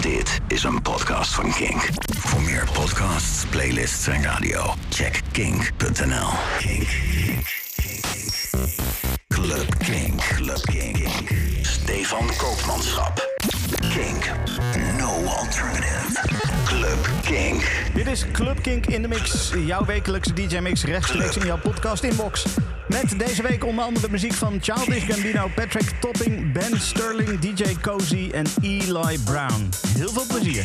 Dit is een podcast van Kink. Voor meer podcasts, playlists en radio, check kink.nl. Kink. Club Kink. Club Kink. Stefan Koopmanschap. Kink. No alternative. Club Kink. Dit is Club Kink in de Mix, jouw wekelijkse DJ-mix rechtstreeks in jouw podcast-inbox. Met deze week onder andere muziek van Childish Gambino, Patrick Topping, Ben Sterling, DJ Cozy en Eli Brown. Heel veel plezier.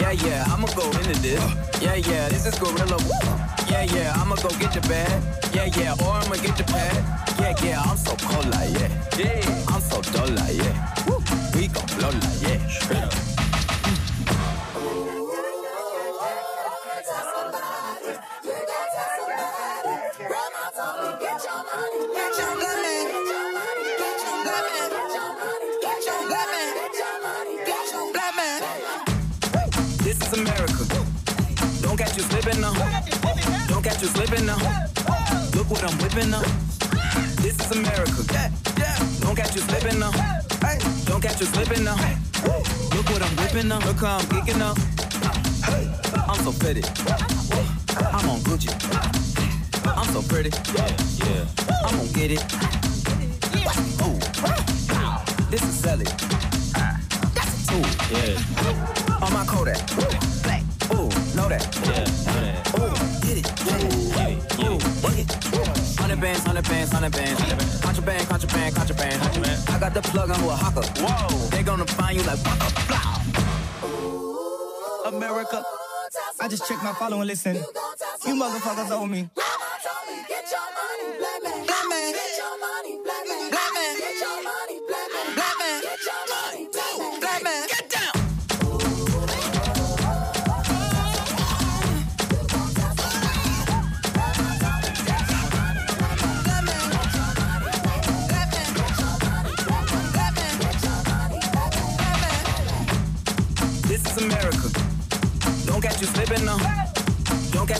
Yeah, yeah, I'ma go into this. Yeah, yeah, this is gorilla. Yeah, yeah, I'ma go get your bag. Yeah, yeah, or I'ma get your pad. Yeah, yeah, I'm so cold like yeah. Yeah, I'm so dull like yeah. We gon' blow like yeah. Slipping now. Look what I'm whipping now. This is America. Don't catch you slipping now. Don't catch you slipping now. Look what I'm whipping now. Look how I'm geeking up. I'm so pretty. I'm on Gucci. I'm so pretty. Yeah, yeah. I'm gonna get it. This is Sally. That's a tool. Yeah. On my Kodak. Black. Ooh, know that. Yeah, Hundred bands, hundred bands, hundred bands. Contraband, contraband, contraband. contraband. I got the plug on Oaxaca. Whoa. They gonna find you like waka blah. America. I just checked my follow and listen. You motherfuckers owe me.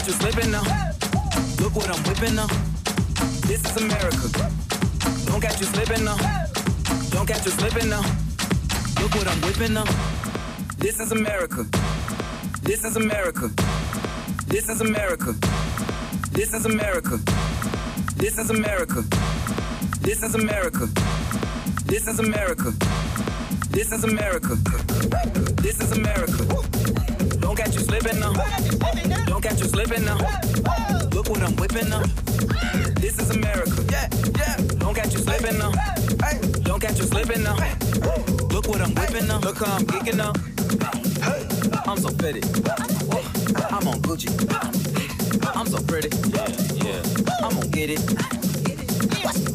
You slipping now. Look what I'm whipping now. This is America. Don't catch you slipping now. Don't catch you slipping now. Look what I'm whipping now. This is America. This is America. This is America. This is America. This is America. This is America. This is America. This is America. This is America. Uh. Don't catch you slipping now. Don't catch you slipping now. Look what I'm whipping now. This is America. Yeah, yeah. Don't catch you slipping now. Don't catch you slipping now. Look what I'm whipping now. Look how I'm geeking now. Hey, I'm so pretty. I'm on Gucci. I'm so pretty. Yeah, yeah. I'm gonna get it.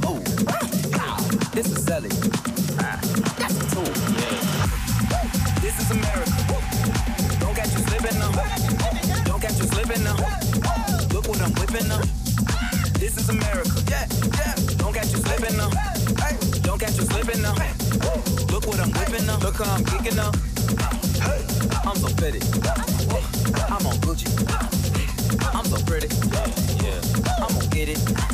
Ooh. This is Sally. That's ah. a tool. This is America. Whipping now. This is America. Yeah, yeah. Don't catch you slipping up. Hey, don't catch you slipping now. Look what I'm whipping up. Look how I'm now. Hey, I'm so pretty. I'm on Gucci. I'm so pretty. Yeah. I'm gonna get it.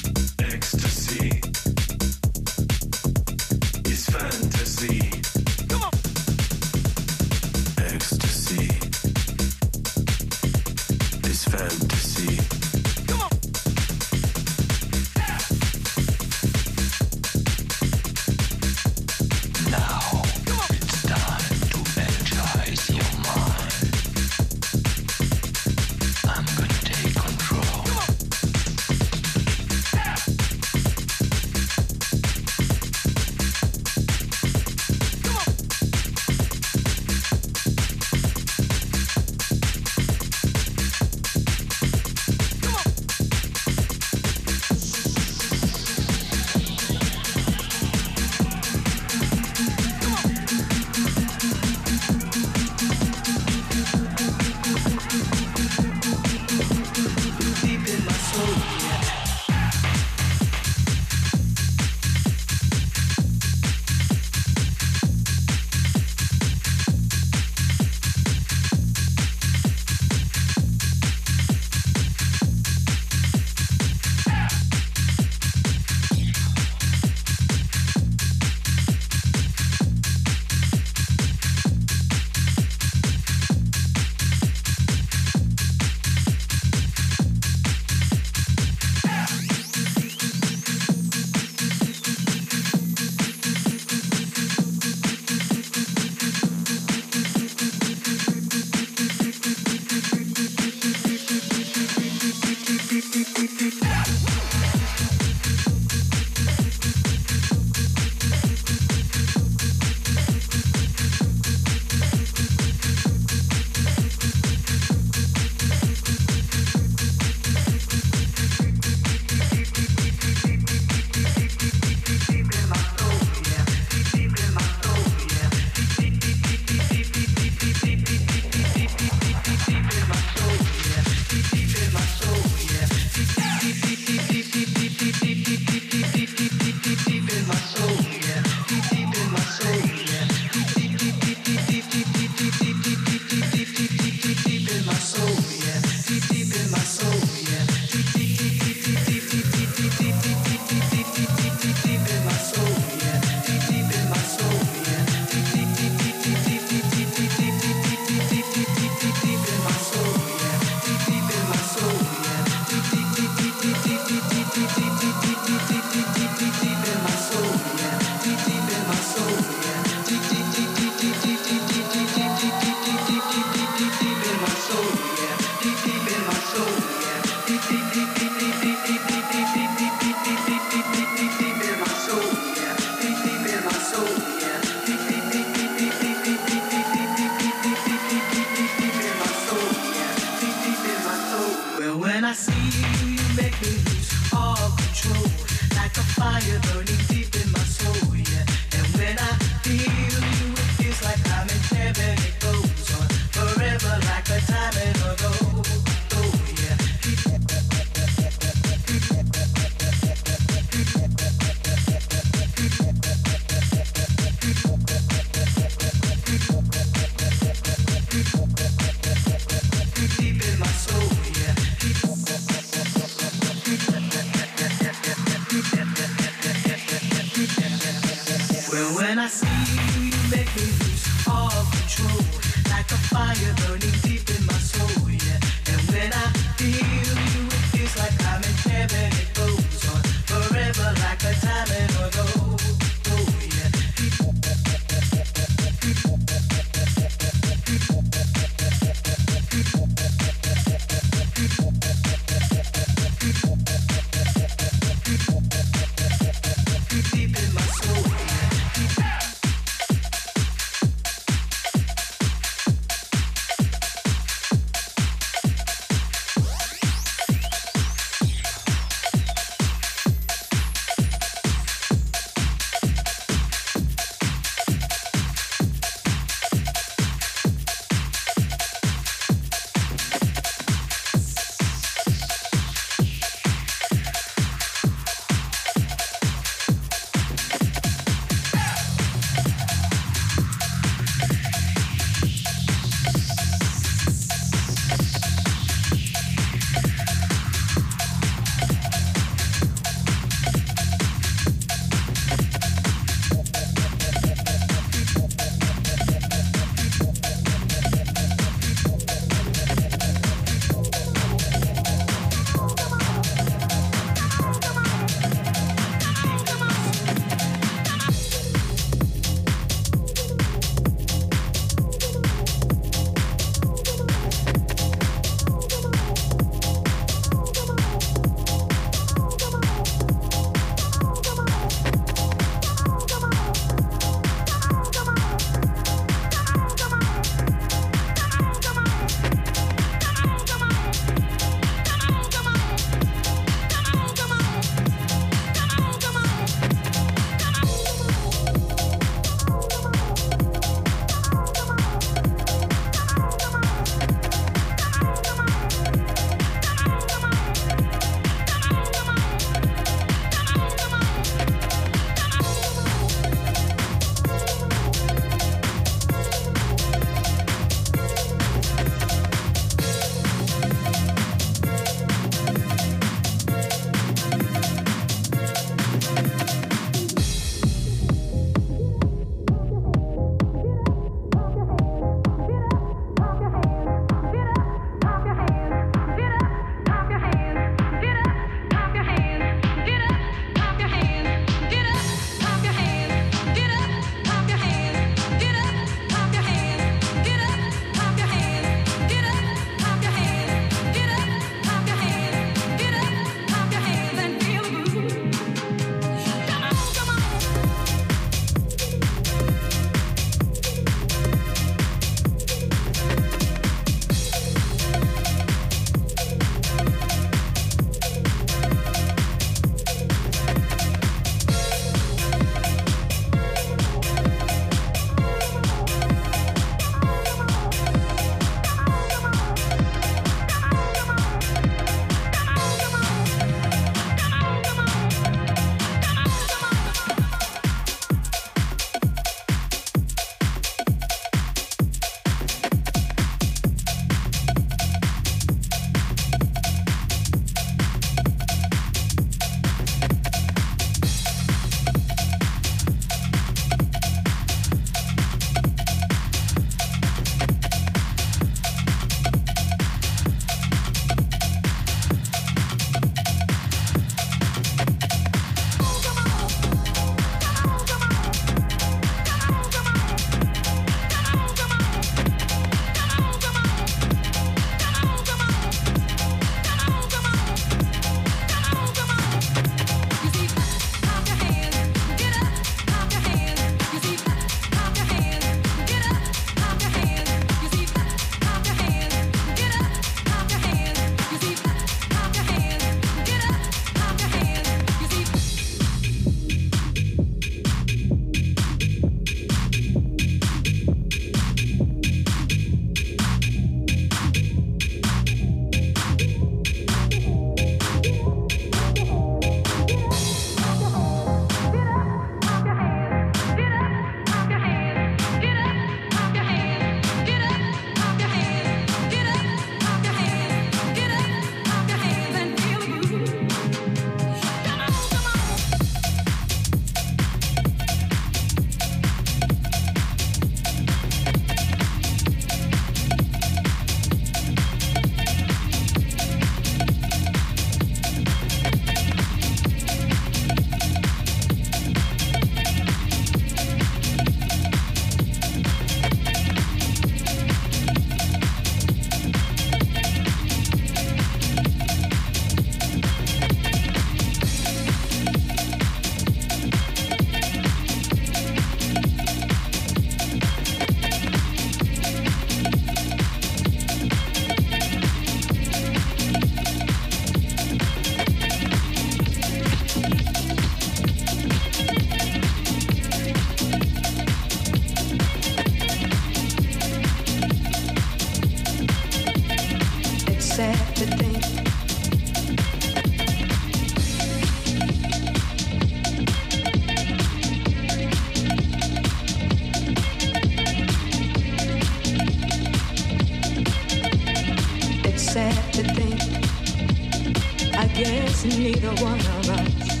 guess neither one of us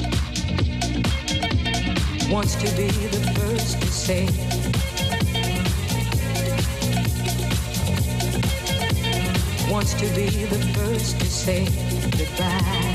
wants to be the first to say. Wants to be the first to say goodbye.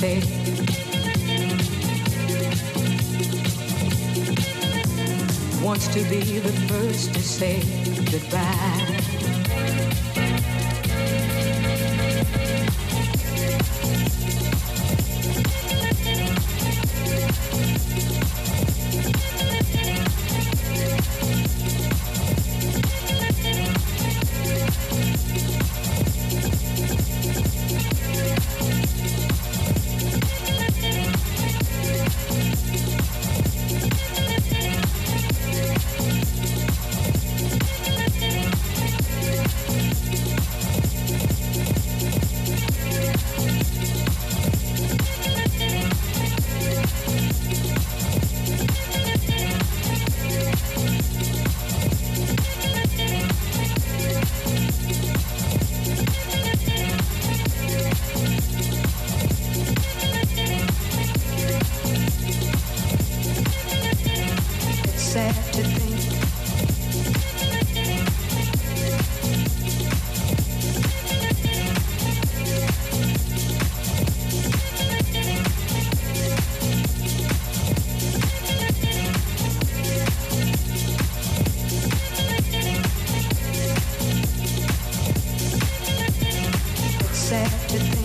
say. Wants to be the first to say goodbye. said.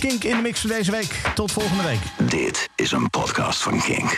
Kink in de mix voor deze week. Tot volgende week. Dit is een podcast van Kink.